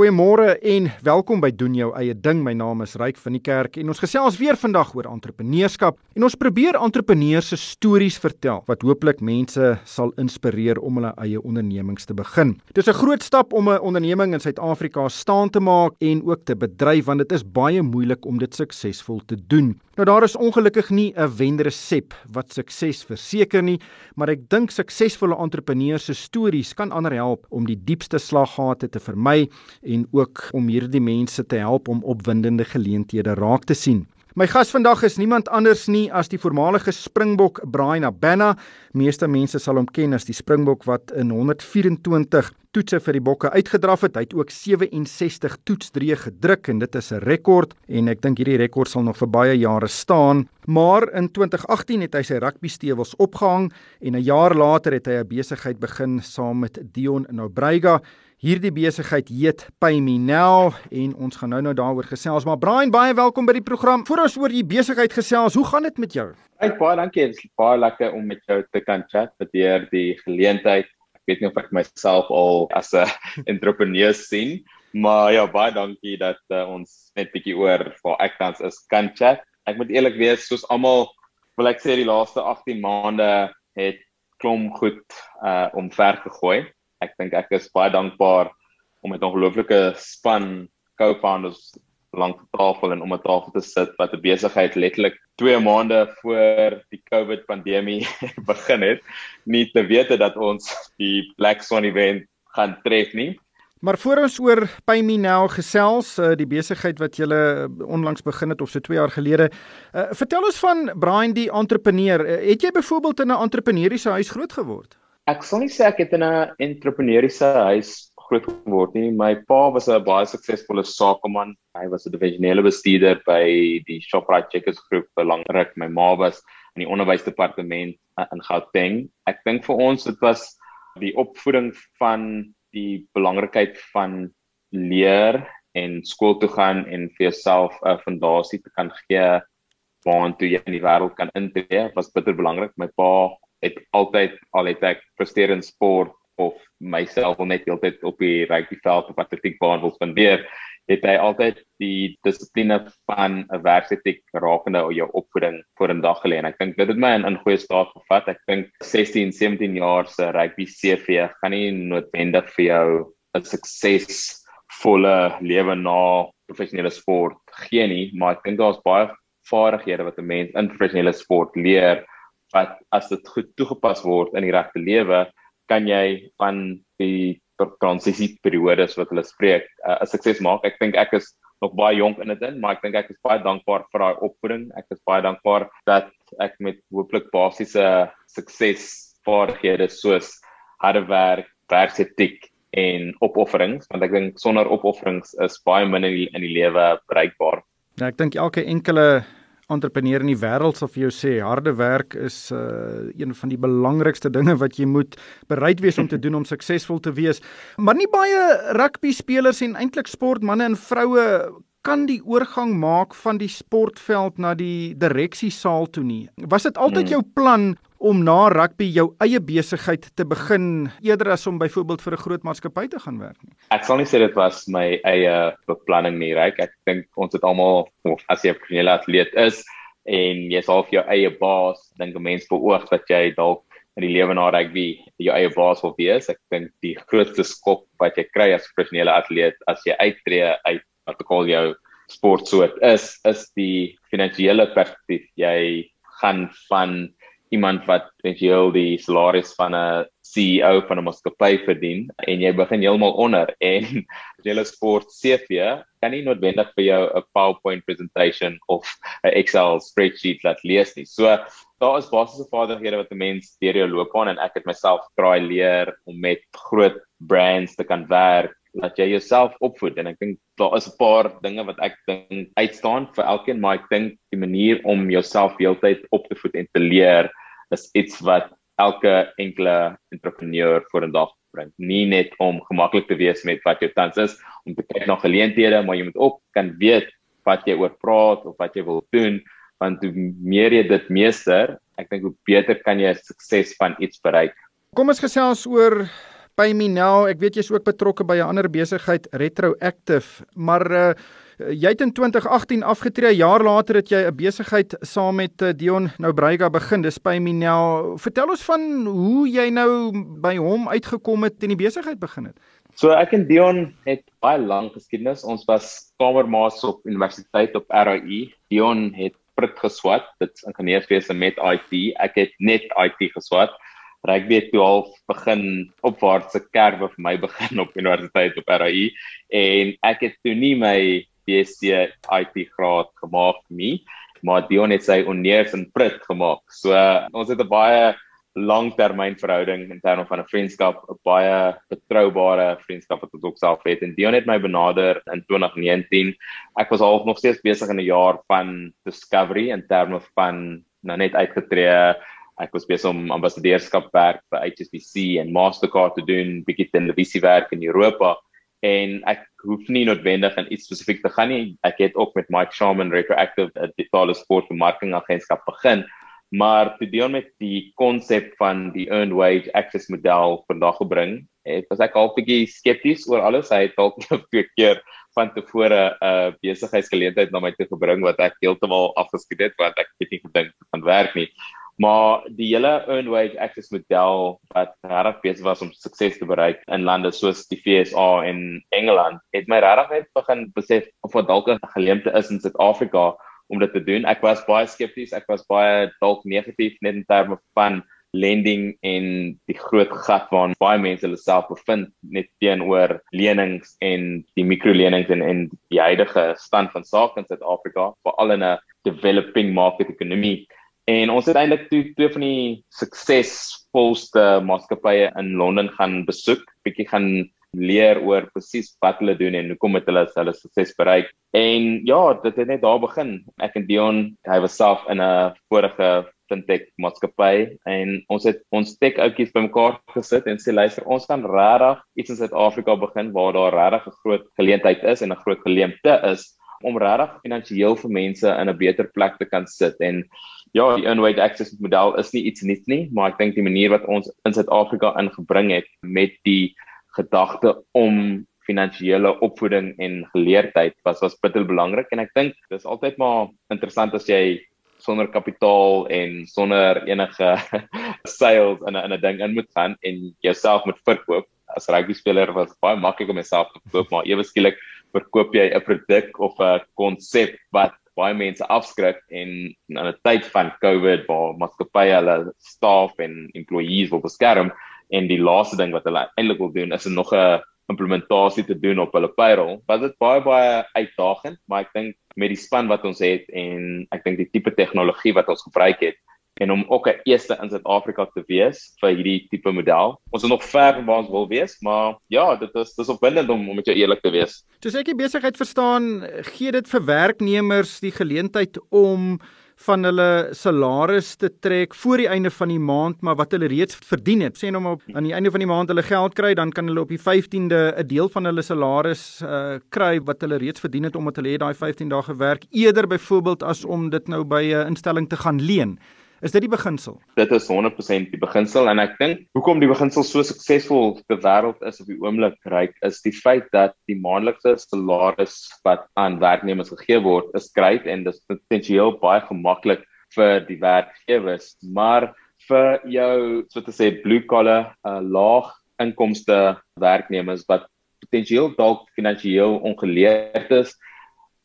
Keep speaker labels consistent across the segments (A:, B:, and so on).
A: Goeiemôre en welkom by doen jou eie ding. My naam is Ryk van die Kerk en ons gesels weer vandag oor entrepreneurskap en ons probeer entrepreneurs se stories vertel wat hooplik mense sal inspireer om hulle eie ondernemings te begin. Dit is 'n groot stap om 'n onderneming in Suid-Afrika staan te maak en ook te bedryf want dit is baie moeilik om dit suksesvol te doen. Nou daar is ongelukkig nie 'n wenresep wat sukses verseker nie, maar ek dink suksesvolle entrepreneurs se stories kan ander help om die diepste slaggate te vermy en ook om hierdie mense te help om opwindende geleenthede raak te sien. My gas vandag is niemand anders nie as die voormalige Springbok Brian Abena. Meeste mense sal hom ken as die Springbok wat in 124 toetse vir die Bokke uitgedraf het. Hy het ook 67 toetsdrieë gedruk en dit is 'n rekord en ek dink hierdie rekord sal nog vir baie jare staan. Maar in 2018 het hy sy rugby stewels opgehang en 'n jaar later het hy 'n besigheid begin saam met Dion Nobrega. Hierdie besigheid heet Pay Me Now en ons gaan nou nou daaroor gesels. Maar Brian, baie welkom by die program. Voordat ons oor die besigheid gesels, hoe gaan dit met jou?
B: Ek baie dankie. Dit is baie lekker om met jou te kan chat met deur die geleentheid. Ek weet nie of ek myself al as 'n entrepreneur sien, maar ja, baie dankie dat uh, ons net bietjie oor waar ek tans is kan chat. Ek moet eerlik wees, soos almal wil ek sê die laaste 18 maande het klom goed uh omver gegooi ek dink ek is baie dankbaar om met 'n ongelooflike span co-founders lank tafel en om 'n tafel te sit wat 'n besigheid letterlik 2 maande voor die COVID pandemie begin het, nie te weet dat ons die Black Swan event gaan tref nie.
A: Maar voor ons oor Pay Me Now gesels, uh, die besigheid wat jy onlangs begin het of so 2 jaar gelede, uh, vertel ons van Brian die entrepreneur. Het jy byvoorbeeld in 'n entrepreneuriese huis groot geword?
B: Ek sal nie sê ek het in 'n entrepreneuriese huis groot geword nie. My pa was 'n baie suksesvolle sakeman. Hy was 'n divisionele bestuurder by die Shoprite Checkers groep vir lank ruk. My ma was in die onderwysdepartement in Gauteng. Ek dink vir ons dit was die opvoeding van die belangrikheid van leer en skool toe gaan en vir jouself 'n fondasie te kan gee waartoe jy in die wêreld kan intree was bitter belangrik. My pa het altyd al het ek presteer in sport of myself wil net heeltyd op die rugbyveld of atletiekbaan wil spandeer het hy altyd die dissipline van 'n werksetiek rakende op jou opvoeding voor in dag gelê. En ek dink dit het my in 'n goeie staat gevat. Ek dink 16 17 jaar se rugby CV gaan nie noodwendig vir jou 'n suksesvolle lewe na professionele sport gee nie maar ek dink daar's baie vaardighede wat 'n mens in professionele sport leer wat as dit goed toegepas word in die regte lewe, kan jy van die transisieperiodes wat hulle spreek, uh, 'n uh, sukses maak. Ek dink ek is nog baie jonk in dit maar ek dink ek is baie dankbaar vir daai opvoeding. Ek is baie dankbaar dat ek met hooplik basiese suksesvaardighede soos harde werk, werksetiek en opofferings, want ek dink sonder opofferings is baie min in die, die lewe bereikbaar.
A: Ja, ek dink elke enkele entrepreneur in die wêreld sal vir jou sê harde werk is uh, een van die belangrikste dinge wat jy moet bereid wees om te doen om suksesvol te wees. Maar nie baie rugby spelers en eintlik sportmense en vroue kan die oorgang maak van die sportveld na die direksiesaal toe nie. Was dit altyd hmm. jou plan om na rugby jou eie besigheid te begin eerder as om byvoorbeeld vir 'n groot maatskappy te gaan werk nie?
B: Ek sal nie sê dit was my eie beplanning nie, reg? Ek dink ons het almal as jy 'n professionele atleet is en jy's al vir jou eie baas, dink 'n mens beoog dat jy dalk in die lewe na rugby jou eie baas wil wees. Ek dink die grootste skok wat jy kry as professionele atleet as jy uittreë uit wat ek al jou sportsoort is is die finansiële perspektief jy gaan van iemand wat potensieel die salaris van 'n CEO van 'n maatskappy verdien en jy begin heeltemal onder en julle sport CV kan nie noodwendig vir jou 'n PowerPoint presentation of 'n Excel spreadsheet laat lees nie. So daar is basiese vaardighede wat 'n mens deur jou loopbaan en ek het myself kraai leer om met groot brands te kan werk dat jy jouself opvoed en ek dink daar is 'n paar dinge wat ek dink uitstaan vir elkeen maar ek dink die manier om jouself heeltyd op te voed en te leer is iets wat elke enkele entrepreneur voor 'n dag bring. Nie net om gemaklik te wees met wat jou tans is om te kyk na geleenthede maar jy moet ook kan weet wat jy oor praat of wat jy wil doen want hoe meer jy dit meester ek dink hoe beter kan jy sukses van iets bereik.
A: Kom ons gesels oor Spyminel, ek weet jy's ook betrokke by 'n ander besigheid Retroactive, maar uh, jy het in 2018 afgetree. 'n Jaar later het jy 'n besigheid saam met uh, Dion Noubreiga begin, dis Spyminel. Vertel ons van hoe jy nou by hom uitgekom het en die besigheid begin het.
B: So ek en Dion het baie lank geskiedenis. Ons was kamermaats op universiteit op RAI. Dion het prit geswat, dit's ingenieurswese met IT. Ek het net IT geswat. Rugby het toe al begin opwaartse kerwe vir my begin op universiteit op RAI en ek het toe nie my BSc IT graad gemaak nie, maar Dion het sy honeurs in prit gemaak. So ons het 'n baie langtermynverhouding in terme van 'n vriendskap, 'n baie betroubare vriendskap wat ons ook self het. En Dion het my benader in 2019. Ek was al nog steeds besig in 'n jaar van discovery in terme van nou net uitgetree. Ek was besig om ambassadeurskap werk vir HSBC en Mastercard te doen, bietjie televisiewerk in Europa. En ek hoef nie noodwendig in iets spesifiek te gaan nie. Ek het ook met Mike Sharman Retroactive 'n digitale sportbemarkingagentskap begin. Maar te deel met die konsep van die earned wage access model vandag gebring het was ek al bietjie skepties oor alles. Hy het dalk twee keer van tevore 'n uh, besigheidsgeleentheid na my toe gebring wat ek heeltemal afgeskiet het want ek het nie gedink gaan werk nie maar die hele earned wage access model wat regtig besig was om sukses te bereik in lande soos die FSA en Engeland het my regtig net begin besef of wat dalk 'n geleentheid is in Suid-Afrika om dit te doen. Ek was baie skepties, ek was baie dalk negatief net in terme van lending en die groot gat waarin baie mense hulle self bevind net teenoor lenings en die mikrolenings en en die huidige stand van sake in Suid-Afrika, veral in 'n developing market ekonomie. En ons het eintlik twee twee van die suksesvolste maatskappye in Londen gaan besoek, bietjie gaan leer oor presies wat hulle doen en hoekom het hulle hulle sukses bereik. En ja, dit het net daar begin. Ek en Dion, hy was self in 'n vorige fintech maatskappy en ons het ons tech outjies bymekaar gesit en sê luister, ons kan regtig iets in Suid-Afrika begin waar daar regtig 'n groot geleentheid is en 'n groot geleentheid is om regtig finansiëel vir mense in 'n beter plek te kan sit en Ja, die Unweight Access model is nie iets nuuts nie, maar ek dink die manier wat ons in Suid-Afrika ingebring het met die gedagte om finansiële opvoeding en geleerdheid was was bitter belangrik en ek dink dis altyd maar interessant as jy sonder kapitaal en sonder enige sales in 'n in 'n ding in moet gaan en jouself moet verkoop. As rugby speler was baie maklik om myself te verkoop, maar ewe skielik verkoop jy 'n produk of 'n konsep wat baie mense afskrik en in 'n tyd van COVID waar maatskappye hulle staf en employees wil beskerm, en die laaste ding wat hulle eintlik wil doen is nog 'n implementasie te doen op hulle payroll. Wat dit baie baie uitdagend, maar ek dink met die span wat ons het en ek dink die tipe tegnologie wat ons gebruik het en om ook 'n eerste in Suid-Afrika te wees vir hierdie tipe model. Ons is nog ver van waar ons wil wees, maar ja, dit is dis opwindend om om met jou eerlik te wees.
A: Soos ek die besigheid verstaan, gee dit vir werknemers die geleentheid om van hulle salaris te trek voor die einde van die maand, maar wat hulle reeds verdien het. Sê nou maar aan die einde van die maand hulle geld kry, dan kan hulle op die 15de 'n deel van hulle salaris uh, kry wat hulle reeds verdien het omdat hulle het daai 15 dae gewerk eerder byvoorbeeld as om dit nou by 'n instelling te gaan leen. Is dit die beginsel?
B: Dit is 100% die beginsel en ek dink hoekom die beginsel so suksesvol te wêreld is op die oomblik reik is die feit dat die maandelikse salaris wat aan werknemers gegee word is great en dit is potensieel baie gemaklik vir die werkgewers, maar vir jou so te sê blue collar, uh, laag inkomste werknemers wat potensieel dalk finansiëel ongeleerd is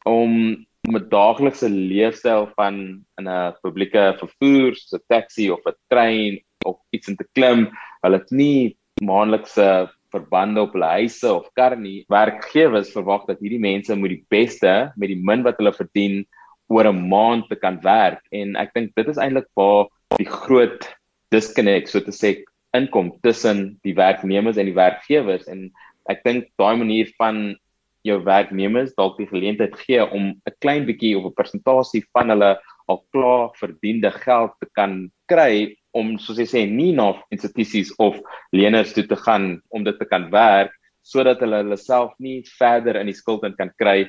B: om om 'n daaglikse leefstyl van in 'n publieke vervoer, so 'n taxi of 'n trein of iets in te klim, hulle het nie maandelikse verbande op hulle huise of kar nie. Werkgewers verwag dat hierdie mense moet die beste met die min wat hulle verdien oor 'n maand te kan werk en ek dink dit is eintlik waar die groot disconnect so te sê inkom tussen die werknemers en die werkgewers en ek dink daai manier van jou werknemers dalk die geleentheid gee om 'n klein bietjie of 'n persentasie van hulle al klaar verdiende geld te kan kry om soos jy sê nie na institusies of leners toe te gaan om dit te kan werk sodat hulle hulle self nie verder in die skuld in kan kry.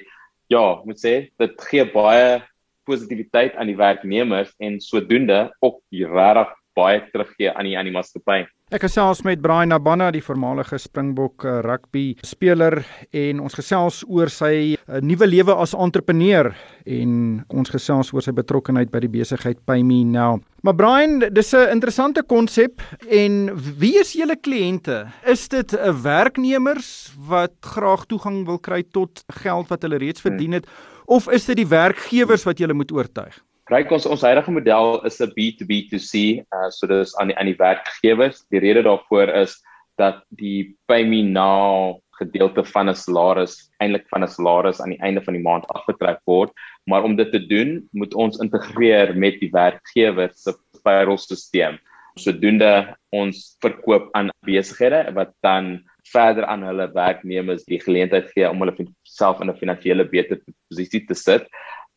B: Ja, moet sê dit gee baie positiwiteit aan die werknemers en sodoende ook regtig baie teruggee aan die aan die maatskappy.
A: Ek gesels met Brian Nabana, die voormalige Springbok eh, rugby speler en ons gesels oor sy uh, nuwe lewe as entrepreneur en ons gesels oor sy betrokkeheid by die besigheid PayMe Now. Maar Brian, dis 'n interessante konsep en wie is julle kliënte? Is dit 'n uh, werknemers wat graag toegang wil kry tot geld wat hulle reeds verdien het of is dit die werkgewers wat julle moet oortuig?
B: Ryk ons ons huidige model is 'n B2B2C, uh, so dis aan die aan die werkgewers. Die rede daarvoor is dat die pay me now gedeelte van 'n salaris eintlik van 'n salaris aan die einde van die maand afgetrek word, maar om dit te doen, moet ons integreer met die werkgewer se payroll-stelsel. Sodoende ons verkoop aan besighede wat dan verder aan hulle werknemers die geleentheid gee om hulle self in 'n finansiële beter posisie te sit.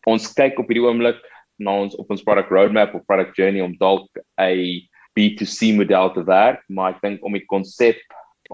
B: Ons kyk op hierdie oomblik na ons op ons product roadmap of product journey om dalk 'n B2C model te werk, maar ek dink om die konsep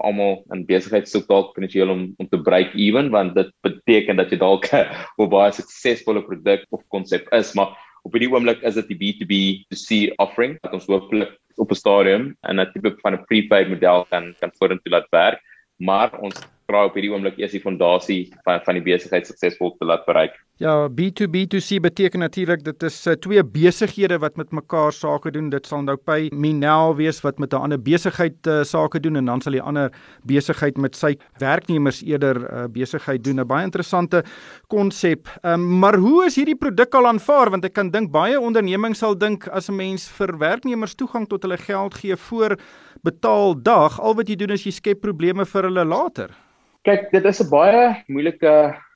B: almal in besigheid soek dalk finansiëel om om te break even want dit beteken dat jy dalk 'n baie suksesvolle produk of konsep is, maar op hierdie oomblik is dit die B2B2C offering wat ons hopelik op 'n stadium en 'n tipe van 'n prepaid model kan kan vorentoe laat werk, maar ons vra op hierdie oomblik eers die fondasie van van die besigheid suksesvol te laat bereik.
A: Ja, B2B2C beteken natuurlik dit is uh, twee besighede wat met mekaar sake doen. Dit sal nou by Minel wees wat met 'n ander besigheid uh, sake doen en dan sal die ander besigheid met sy werknemers eerder uh, besigheid doen. 'n Baie interessante konsep. Um, maar hoe is hierdie produk al aanvaar? Want ek kan dink baie ondernemings sal dink as 'n mens vir werknemers toegang tot hulle geld gee voor betaaldag, al wat jy doen is jy skep probleme vir hulle later.
B: Kyk, dit is 'n baie moeilike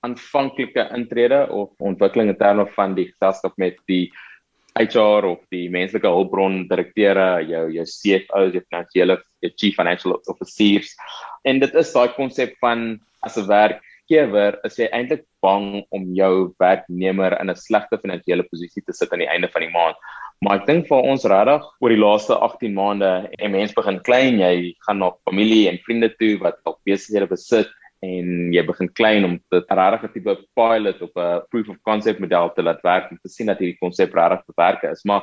B: aanvanklike intrede of ontwikkeling in terme van die geselskap met die HR of die menslike hulpbron direkteure, jou jou CFO's, jou finansiële jou chief financial officers. En dit is daai konsep van as 'n werkgewer is jy eintlik bang om jou werknemer in 'n slegte finansiële posisie te sit aan die einde van die maand. Maar ek dink vir ons regtig oor die laaste 18 maande en mense begin klein, jy gaan na familie en vriende toe wat al besighede besit en jy begin klein om dit regtig 'n tipe pilot op 'n proof of concept model te laat werk om te sien dat hierdie konsep regtig te werk is. Maar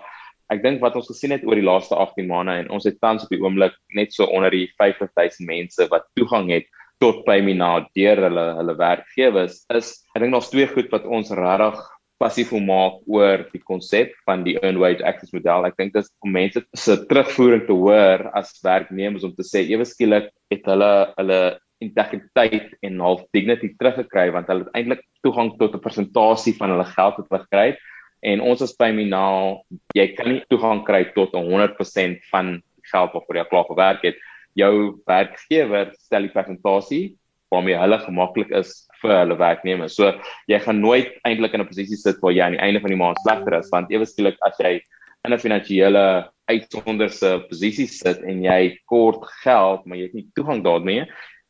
B: ek dink wat ons gesien het oor die laaste 18 maande en ons het tans op die oomblik net so onder die 50000 mense wat toegang het tot Paymina deur hulle hulle werkgewers is ek dink daar's twee goed wat ons regtig passief maak oor die konsep van die earned wage access model. Ek dink dit is om mense se terugvoering te hoor as werknemers om te sê ewe skielik het hulle hulle integriteit en half dignity teruggekry want hulle het eintlik toegang tot 'n persentasie van hulle geld wat hulle gekry het. En ons as by Minal jy kan nie toegang kry tot 100% van geld wat vir jou klaar gewerk het. Jou werkgewer stel die persentasie waarmee hulle gemaklik is vir hulle werknemers. So jy gaan nooit eintlik in 'n posisie sit waar jy aan die einde van die maand slegter is want ewe skielik as jy in 'n finansiële uitsonderse posisie sit en jy kort geld maar jy het nie toegang daarmee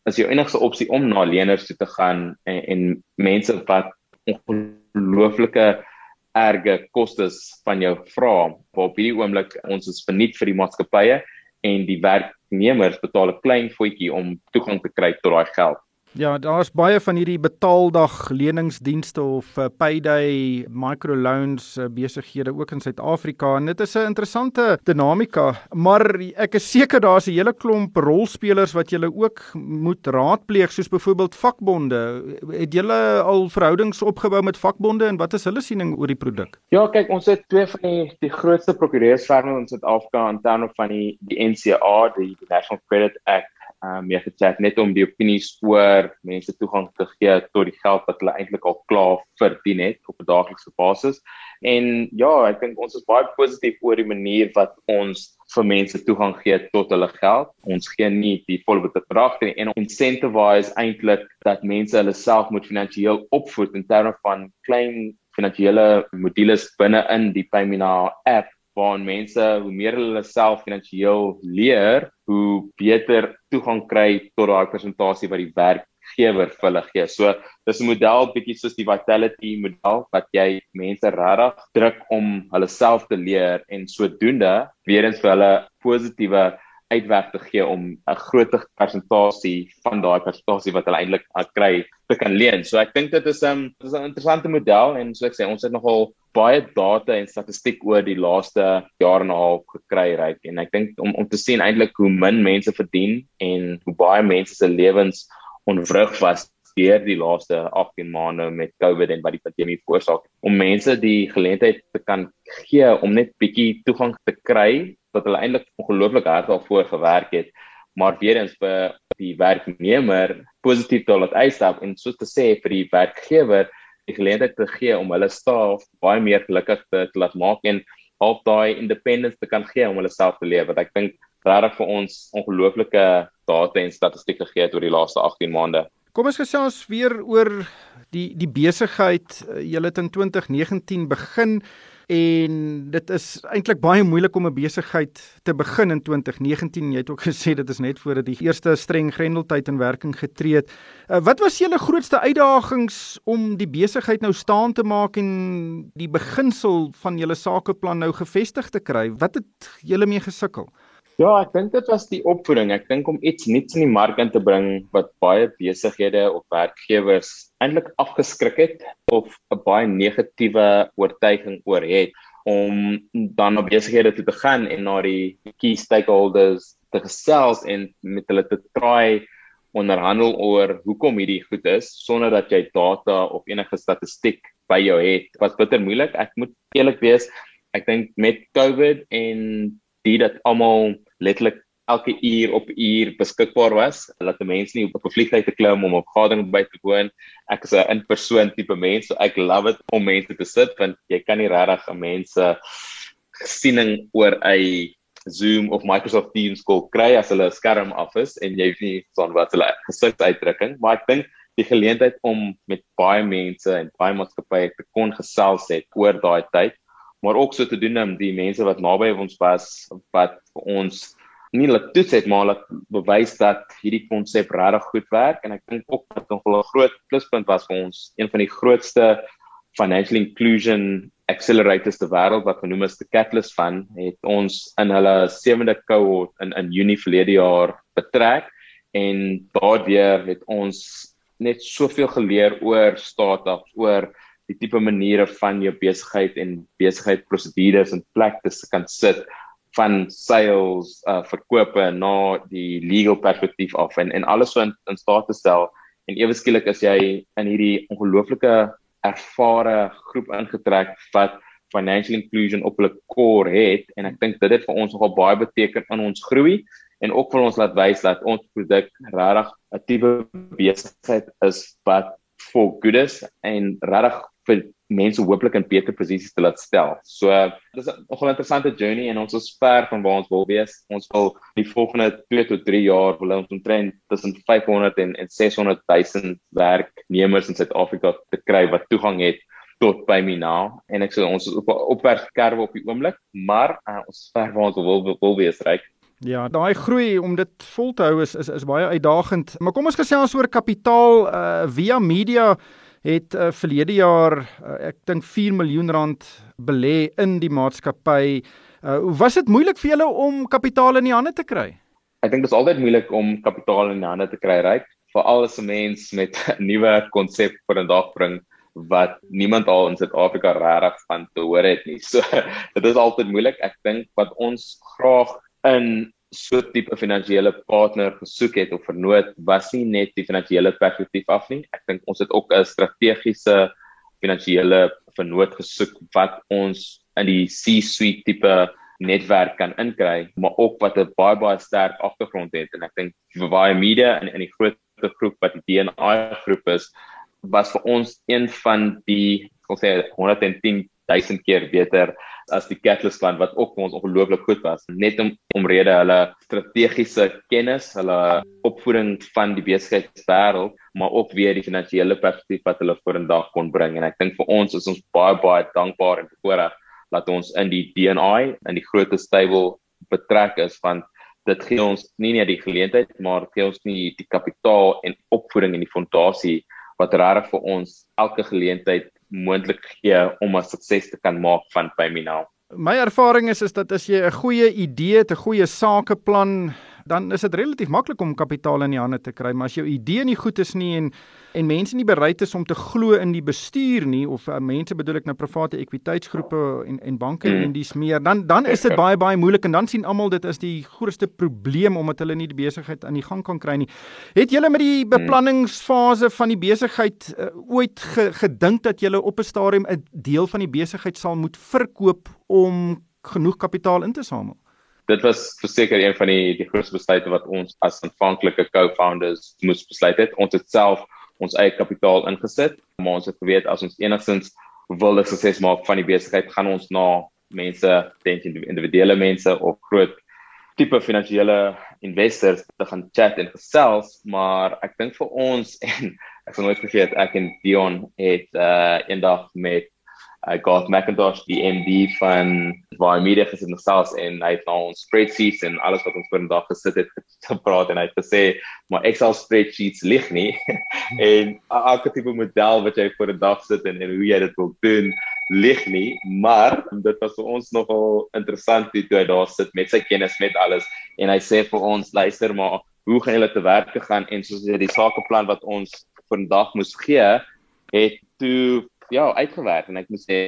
B: is jou enigste opsie om na leners toe te gaan en, en mense wat ongelooflike erge kostes van jou vra. Op hierdie oomblik ons is verniet vir die maatskappye en die werknemers betaal 'n klein voetjie om toegang te kry tot daai geld
A: Ja, daar's baie van hierdie betaaldag leningsdienste of uh, payday microloans uh, besighede ook in Suid-Afrika en dit is 'n interessante dinamika, maar ek is seker daar's 'n hele klomp rolspelers wat jy ook moet raadpleeg soos byvoorbeeld vakbonde. Het jy al verhoudings opgebou met vakbonde en wat is hulle siening oor die produk?
B: Ja, kyk, ons het twee van die die grootste prokureursfirma in Suid-Afrika in terme van die die NCA, die, die National Credit Act uh, mee gechat net om die opinies oor mense toegang te gee tot die geld wat hulle eintlik al klaar verdien het op 'n daaglikse basis. En ja, ek dink ons is baie positief oor die manier wat ons vir mense toegang gee tot hulle geld. Ons gee nie die volle bedrag nie en incentivize eintlik dat mense hulle self moet finansiëel opvoed in terme van klein finansiële modules binne in die Paymina app waar mense hoe meer hulle self finansiëel leer, hoe beter toegang kry tot daai persentasie wat die werkgewer vir hulle gee. So dis 'n model bietjie soos die Vitality model wat jy mense regtig druk om hulle self te leer en sodoende weer eens vir hulle positiewe uitwerk te gee om 'n groter persentasie van daai persentasie wat hulle eintlik kry te kan leen. So ek dink dit is 'n um, dis 'n interessante model en so ek sê ons het nogal baie data en statistiek oor die laaste jaar en 'n half gekry ryk en ek dink om om te sien eintlik hoe min mense verdien en hoe baie mense se lewens onvrug was deur die laaste 18 maande met COVID en wat die pandemie veroorsaak om mense die geleentheid te kan gee om net bietjie toegang te kry wat hulle eintlik ongelooflik hard daarvoor gewerk het maar weer eens vir die werknemer positief te laat uitstap en so te sê vir die werkgewer die geleentheid te gee om hulle staf baie meer gelukkig te, te laat maak en help daai independence te kan gee om hulle self te leef wat ek dink regtig vir ons ongelooflike data en statistieke gegee het oor die laaste 18 maande.
A: Kom ons gesels weer oor die die besigheid. Jy het in 2019 begin en dit is eintlik baie moeilik om 'n besigheid te begin in 2019. Jy het ook gesê dit is net voordat die eerste streng grendeltyd in werking getree het. Uh, wat was julle grootste uitdagings om die besigheid nou staan te maak en die beginsel van julle sakeplan nou gevestig te kry? Wat het julle mee gesukkel?
B: Ja, ek dink dit was die opvoeding. Ek dink om iets nuuts in die mark in te bring wat baie besighede of werkgewers eintlik afgeskrik het of 'n baie negatiewe oortuiging oor het om dan op besighede te gaan en na die key stakeholders te gesels en met hulle te try onderhandel oor hoekom hierdie goed is sonder dat jy data of enige statistiek by jou het. Was bitter moeilik. Ek moet eerlik wees, ek dink met COVID en dit dat almal letterlik elke uur op uur beskikbaar was. Laat die mense nie op 'n vliegtuig te klim om op vergadering by te woon. Ek is 'n in-persoon tipe mens, so ek love dit om mense te sit want jy kan nie regtig 'n mense gesiening oor 'n Zoom of Microsoft Teams call kry as hulle skerm af is en jy weet nie van wat hulle gesigsuitdrukking, maar ek dink die geleentheid om met baie mense en baie maatskappye te kon gesels het oor daai tyd maar ook so te doen om die mense wat naby ons was wat ons nie laat toets het maar laat bewys dat hierdie konsep regtig goed werk. En ek dink ook dat nog 'n groot pluspunt was vir ons een van die grootste financial inclusion accelerators te wêreld wat genoem is die Catalyst Fund het ons in hulle sewende cohort in in Junie verlede jaar betrek. En daardeur het ons net soveel geleer oor startups oor die tipe maniere van jou besigheid en besigheid prosedures in plek te kan sit van sales uh verkope na die legal perspektief af en en alles so in, in staat te stel. En ewe skielik is jy in hierdie ongelooflike ervare groep ingetrek wat financial inclusion op hulle core het en ek dink dit het vir ons nogal baie beteken in ons groei en ook vir ons laat wys dat ons produk regtig 'n tipe besigheid is wat for good is en regtig vir mense hooplik in beter posisies te laat stel. So dis 'n nogal interessante journey en ons is ver van waar ons wil wees. Ons wil die volgende 2 tot 3 jaar wil ons omtrent tussen 500 en, en 600 000 werknemers in Suid-Afrika te kry wat toegang het tot by my nou en ek sê ons is op opwerkskerwe op die oomblik, maar uh, ons ver waar ons wil wil, wil wees reg.
A: Ja, daai groei om dit vol te hou is is is baie uitdagend. Maar kom ons gesels oor kapitaal uh, via media het uh, verlede jaar uh, ek dink 4 miljoen rand belê in die maatskappy. Uh, was dit moeilik vir julle om kapitaal in die hande te kry?
B: Ek dink dit is altyd moeilik om kapitaal in die hande te kry, reg? Veral as 'n mens met 'n nuwe konsep vir 'n dag bring wat niemand al in Suid-Afrika regtig van te hoor het nie. So dit is altyd moeilik. Ek dink wat ons graag in so tipe finansiële partner gesoek het of vernoot was nie net die finansiële perspektief af nie. Ek dink ons het ook 'n strategiese finansiële vernoot gesoek wat ons in die C-suite tipe netwerk kan inkry, maar ook wat 'n baie baie sterk agtergrond het en ek dink vir baie media en in die groot groep wat die DNI groep is, was vir ons een van die, ek sê 110 duisend keer beter as die Catalyst plan wat ook vir ons ongelooflik goed was. Net om omrede hulle strategiese kennis, hulle opvoeding van die besigheidswêreld, maar ook weer die finansiële perspektief wat hulle vorendag kon bring. En ek dink vir ons is ons baie baie dankbaar en bevoorreg dat ons in die DNI in die groot stable betrek is want dit gee ons nie net die geleentheid maar gee ons nie die kapitaal en opvoeding en die fondasie wat regtig vir ons elke geleentheid moontlik gee om 'n sukses te kan maak van by my nou.
A: My ervaring is is dat as jy 'n goeie idee 'n goeie sakeplan dan is dit relatief maklik om kapitaal in die hande te kry, maar as jou idee nie goed is nie en en mense nie bereid is om te glo in die bestuur nie of uh, mense bedoel ek nou private ekwiteitsgroepe en en banke mm. en dis meer, dan dan is dit baie baie moeilik en dan sien almal dit as die grootste probleem omdat hulle nie die besigheid aan die gang kan kry nie. Het julle met die mm. beplanningsfase van die besigheid uh, ooit ge, gedink dat julle op 'n stadium 'n deel van die besigheid sal moet verkoop om genoeg kapitaal in te samel?
B: Dit was verseker een van die die grootste besluite wat ons as aanvanklike co-founders moes besluit het. Ons het self ons eie kapitaal ingesit, maar ons het geweet as ons enigstens wil sukses maak van die besigheid, gaan ons na mense, dink individuele mense of groot tipe finansiële investors te gaan chat en gesels, maar ek dink vir ons en ek sal nooit vergeet ek en Dion het uh eendag met uh, Garth McIntosh die MD van Via Media gesit en selfs en hy het nou ons spreadsheets en alles wat ons vir 'n dag gesit het gepraat en hy het gesê maar Excel spreadsheets lig nie. En elke tipe model wat jy vir 'n dag sit en, en hoe jy dit wil doen lig nie maar dit was vir ons nogal interessant toe hy daar sit met sy kennis met alles en hy sê vir ons luister maar hoe gaan julle te werk gegaan? En soos jy die sakeplan wat ons vandag moes gee het toe ja, uitgewerk en ek moet sê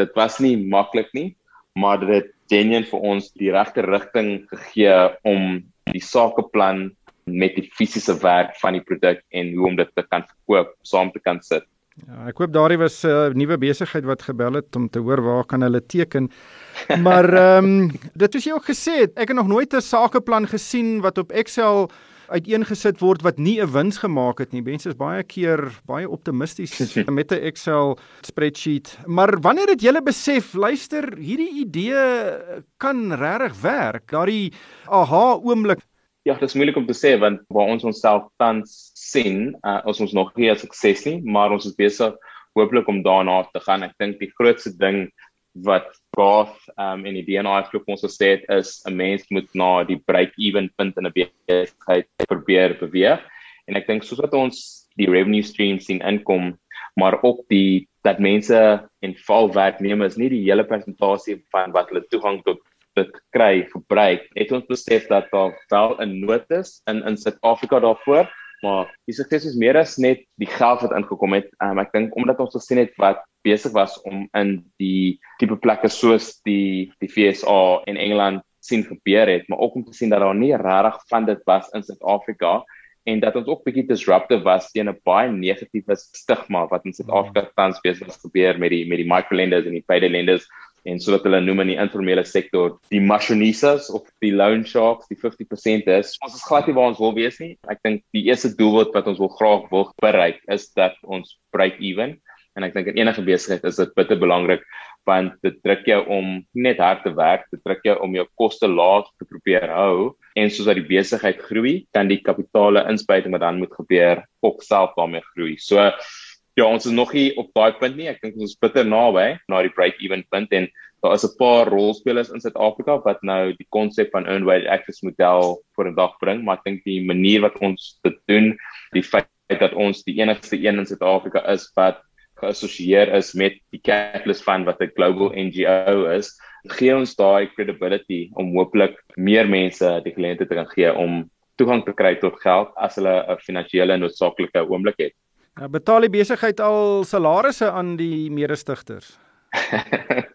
B: dit was nie maklik nie, maar dit het genuen vir ons die regte rigting gegee om die sakeplan met die fisiese werk van die produk en hoe om dit te kan verkoop saam te kan sit.
A: Ja, ek hoop daardie was 'n uh, nuwe besigheid wat gebel het om te hoor waar kan hulle teken. Maar ehm um, dit was jy ook gesê, ek het nog nooit 'n sakeplan gesien wat op Excel uiteengesit word wat nie 'n wins gemaak het nie. Mense is baie keer baie optimisties met 'n Excel spreadsheet. Maar wanneer het julle besef, luister, hierdie idee kan regtig werk? Daardie aha oomblik.
B: Ja, dit is moeilik om te sê want waar ons onsself tans sien, uh, is ons nog nie 'n sukses nie, maar ons is besig hooplik om daarna te gaan. Ek dink die grootste ding wat Garth um en die DNA groep ons gesê het is 'n mens moet na die break-even punt in 'n besigheid probeer beweeg. En ek dink soos wat ons die revenue streams sien inkom, maar ook die dat mense en val werknemers nie die hele persentasie van wat hulle toegang tot dit kry verbruik. Het ons besef dat daar wel 'n nood is in in Suid-Afrika daarvoor maar die sukses is meer as net die geld wat ingekom het. Um, ek dink omdat ons gesien het wat besig was om in die tipe plekke soos die die FSA in Engeland sien gebeur het, maar ook om te sien dat daar nie regtig van dit was in Suid-Afrika en dat ons ook bietjie disruptive was teen 'n baie negatiewe stigma wat in Suid-Afrika tans besig was gebeur met die met die microlenders en die payday lenders en so wat hulle noem in die informele sektor die mashonisas of die loan sharks die 50% is ons is glad nie waar ons wil wees nie. Ek dink die eerste doelwit wat ons wil graag wil bereik is dat ons break even. En ek dink in enige besigheid is dit bitter belangrik want dit druk jou om net hard te werk dit druk jou om jou koste laag te probeer hou. En soos dat die besigheid groei kan die kapitale inspuiting wat dan moet gebeur ook self daarmee groei. So Ja, ons is nog nie op daai punt nie. Ek dink ons is bitter naby na die break even punt en daar is 'n paar rolspelers in Suid-Afrika wat nou die konsep van earned wage access model voor 'n dag bring, maar ek dink die manier wat ons dit doen, die feit dat ons die enigste een in Suid-Afrika is wat geassosieer is met die Catalyst Fund wat 'n global NGO is, gee ons daai credibility om hooplik meer mense die geleentheid te kan gee om toegang te kry tot geld as hulle 'n finansiële noodsaaklike oomblik het.
A: Nou betaal die besigheid al salarisse aan die mede-stigters.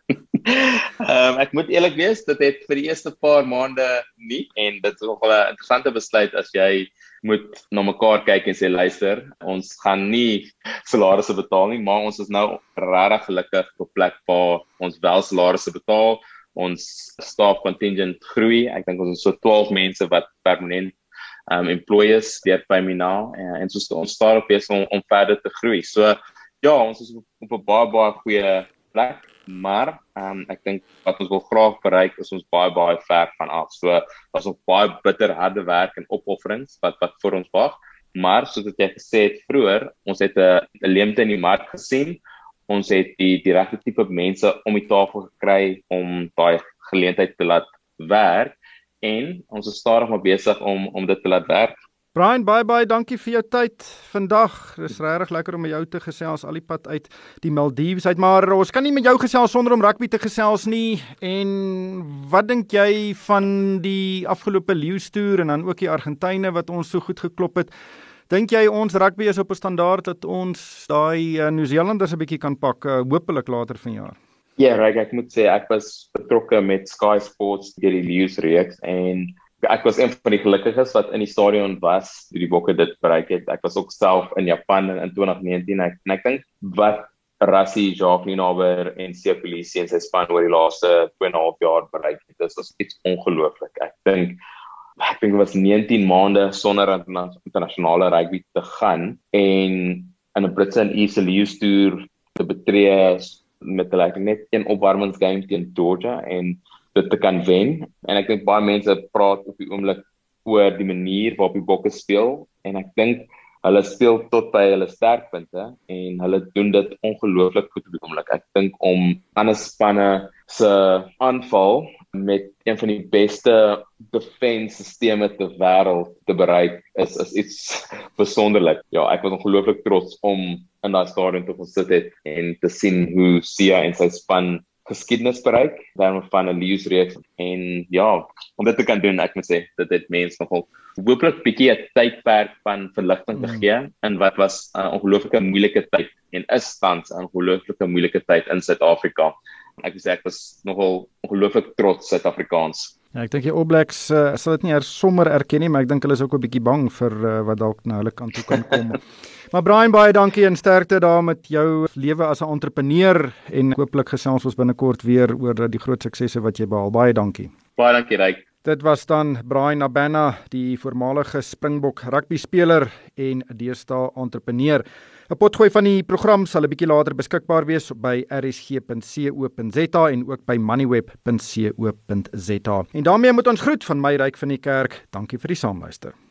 B: Ehm um, ek moet eerlik wees, dit het vir die eerste paar maande nie en dit is nogal 'n interessante besluit as jy moet na mekaar kyk en sê luister, ons gaan nie salarisse betaal nie, maar ons is nou regtig gelukkig op plek waar ons wel salarisse betaal. Ons staf contingent groei. Ek dink ons is so 12 mense wat permanent um employees deur by my nou en, en so ons staar op besig om, om verder te groei. So ja, ons is op, op 'n baie baie goeie plek, maar um ek dink wat ons wil graag bereik is ons baie baie ver van af. So ons het baie bitter harde werk en opofferings wat wat vir ons wag. Maar soos ek gesê het vroeër, ons het 'n leemte in die mark gesien. Ons het die die regte tipe mense om die tafel gekry om daai geleentheid te laat werk en ons is stadig maar besig om om dit te laat werk
A: Brian, bye bye, dankie vir jou tyd vandag. Dis regtig lekker om met jou te gesels al die pad uit die Maldives uit, maar ons kan nie met jou gesels sonder om rugby te gesels nie. En wat dink jy van die afgelope Lions toer en dan ook die Argentyne wat ons so goed geklop het? Dink jy ons rugby is op 'n standaard dat ons daai uh, Nieu-Seelanders 'n bietjie kan pak, uh, hopelik later vanjaar?
B: Ja, yeah, ek moet sê ek was betrokke met Sky Sports deur die Lions reeks en ek was een van die gelukkiges wat in die stadion was toe die bokke dit bereik het. Ek was ook self in Japan in 2019 ek, en ek dink wat Rassie Jacques Naber en Sepolisie en sy span oor die laaste 2 en 'n half jaar bereik het, dis was iets ongelooflik. Ek dink ek dink dit was 19 maande sonder internasionale rugby te gaan en in 'n Britse en East League toer te betree met hulle net een opwarmingsgame teen Georgia en dit te kan wen en ek dink baie mense praat op die oomblik oor die manier waarop die bokke speel en ek dink hulle speel tot by hulle sterkpunte en hulle doen dit ongelooflik goed op die oomblik. Ek dink om ander spanne se aanval met een van die beste defense stelsels ter wêreld te bereik is is iets besonderlik. Ja, ek was ongelooflik trots om in daai stadion te gesit het en te sien hoe Sia en sy span geskiedenis bereik dan van 'n leus reeks en ja om dit te kan doen ek moet sê dit het mense nogal hooplik bietjie 'n tydperk van verligting te mm. gee in wat was 'n uh, ongelooflike moeilike tyd en is tans 'n ongelooflike moeilike tyd in Suid-Afrika ek sê ek was nogal ongelooflik trots Suid-Afrikaans
A: Ja, ek dink die All Blacks uh, sal dit nie er sommer erken nie, maar ek dink hulle is ook 'n bietjie bang vir uh, wat dalk na hulle kant toe kan kom. maar Brian baie dankie en sterkte daar met jou lewe as 'n entrepreneur en hooplik gesels ons binnekort weer oor die groot suksesse wat jy behaal. Baie dankie.
B: Baie dankie, Ryk.
A: Dit was dan Brian Abena, die voormalige Springbok rugby speler en deesdae entrepreneur. 'n Potgooi van die program sal 'n bietjie later beskikbaar wees by rsg.co.za en ook by moneyweb.co.za. En daarmee moet ons groet van my ryk van die kerk. Dankie vir die saamluister.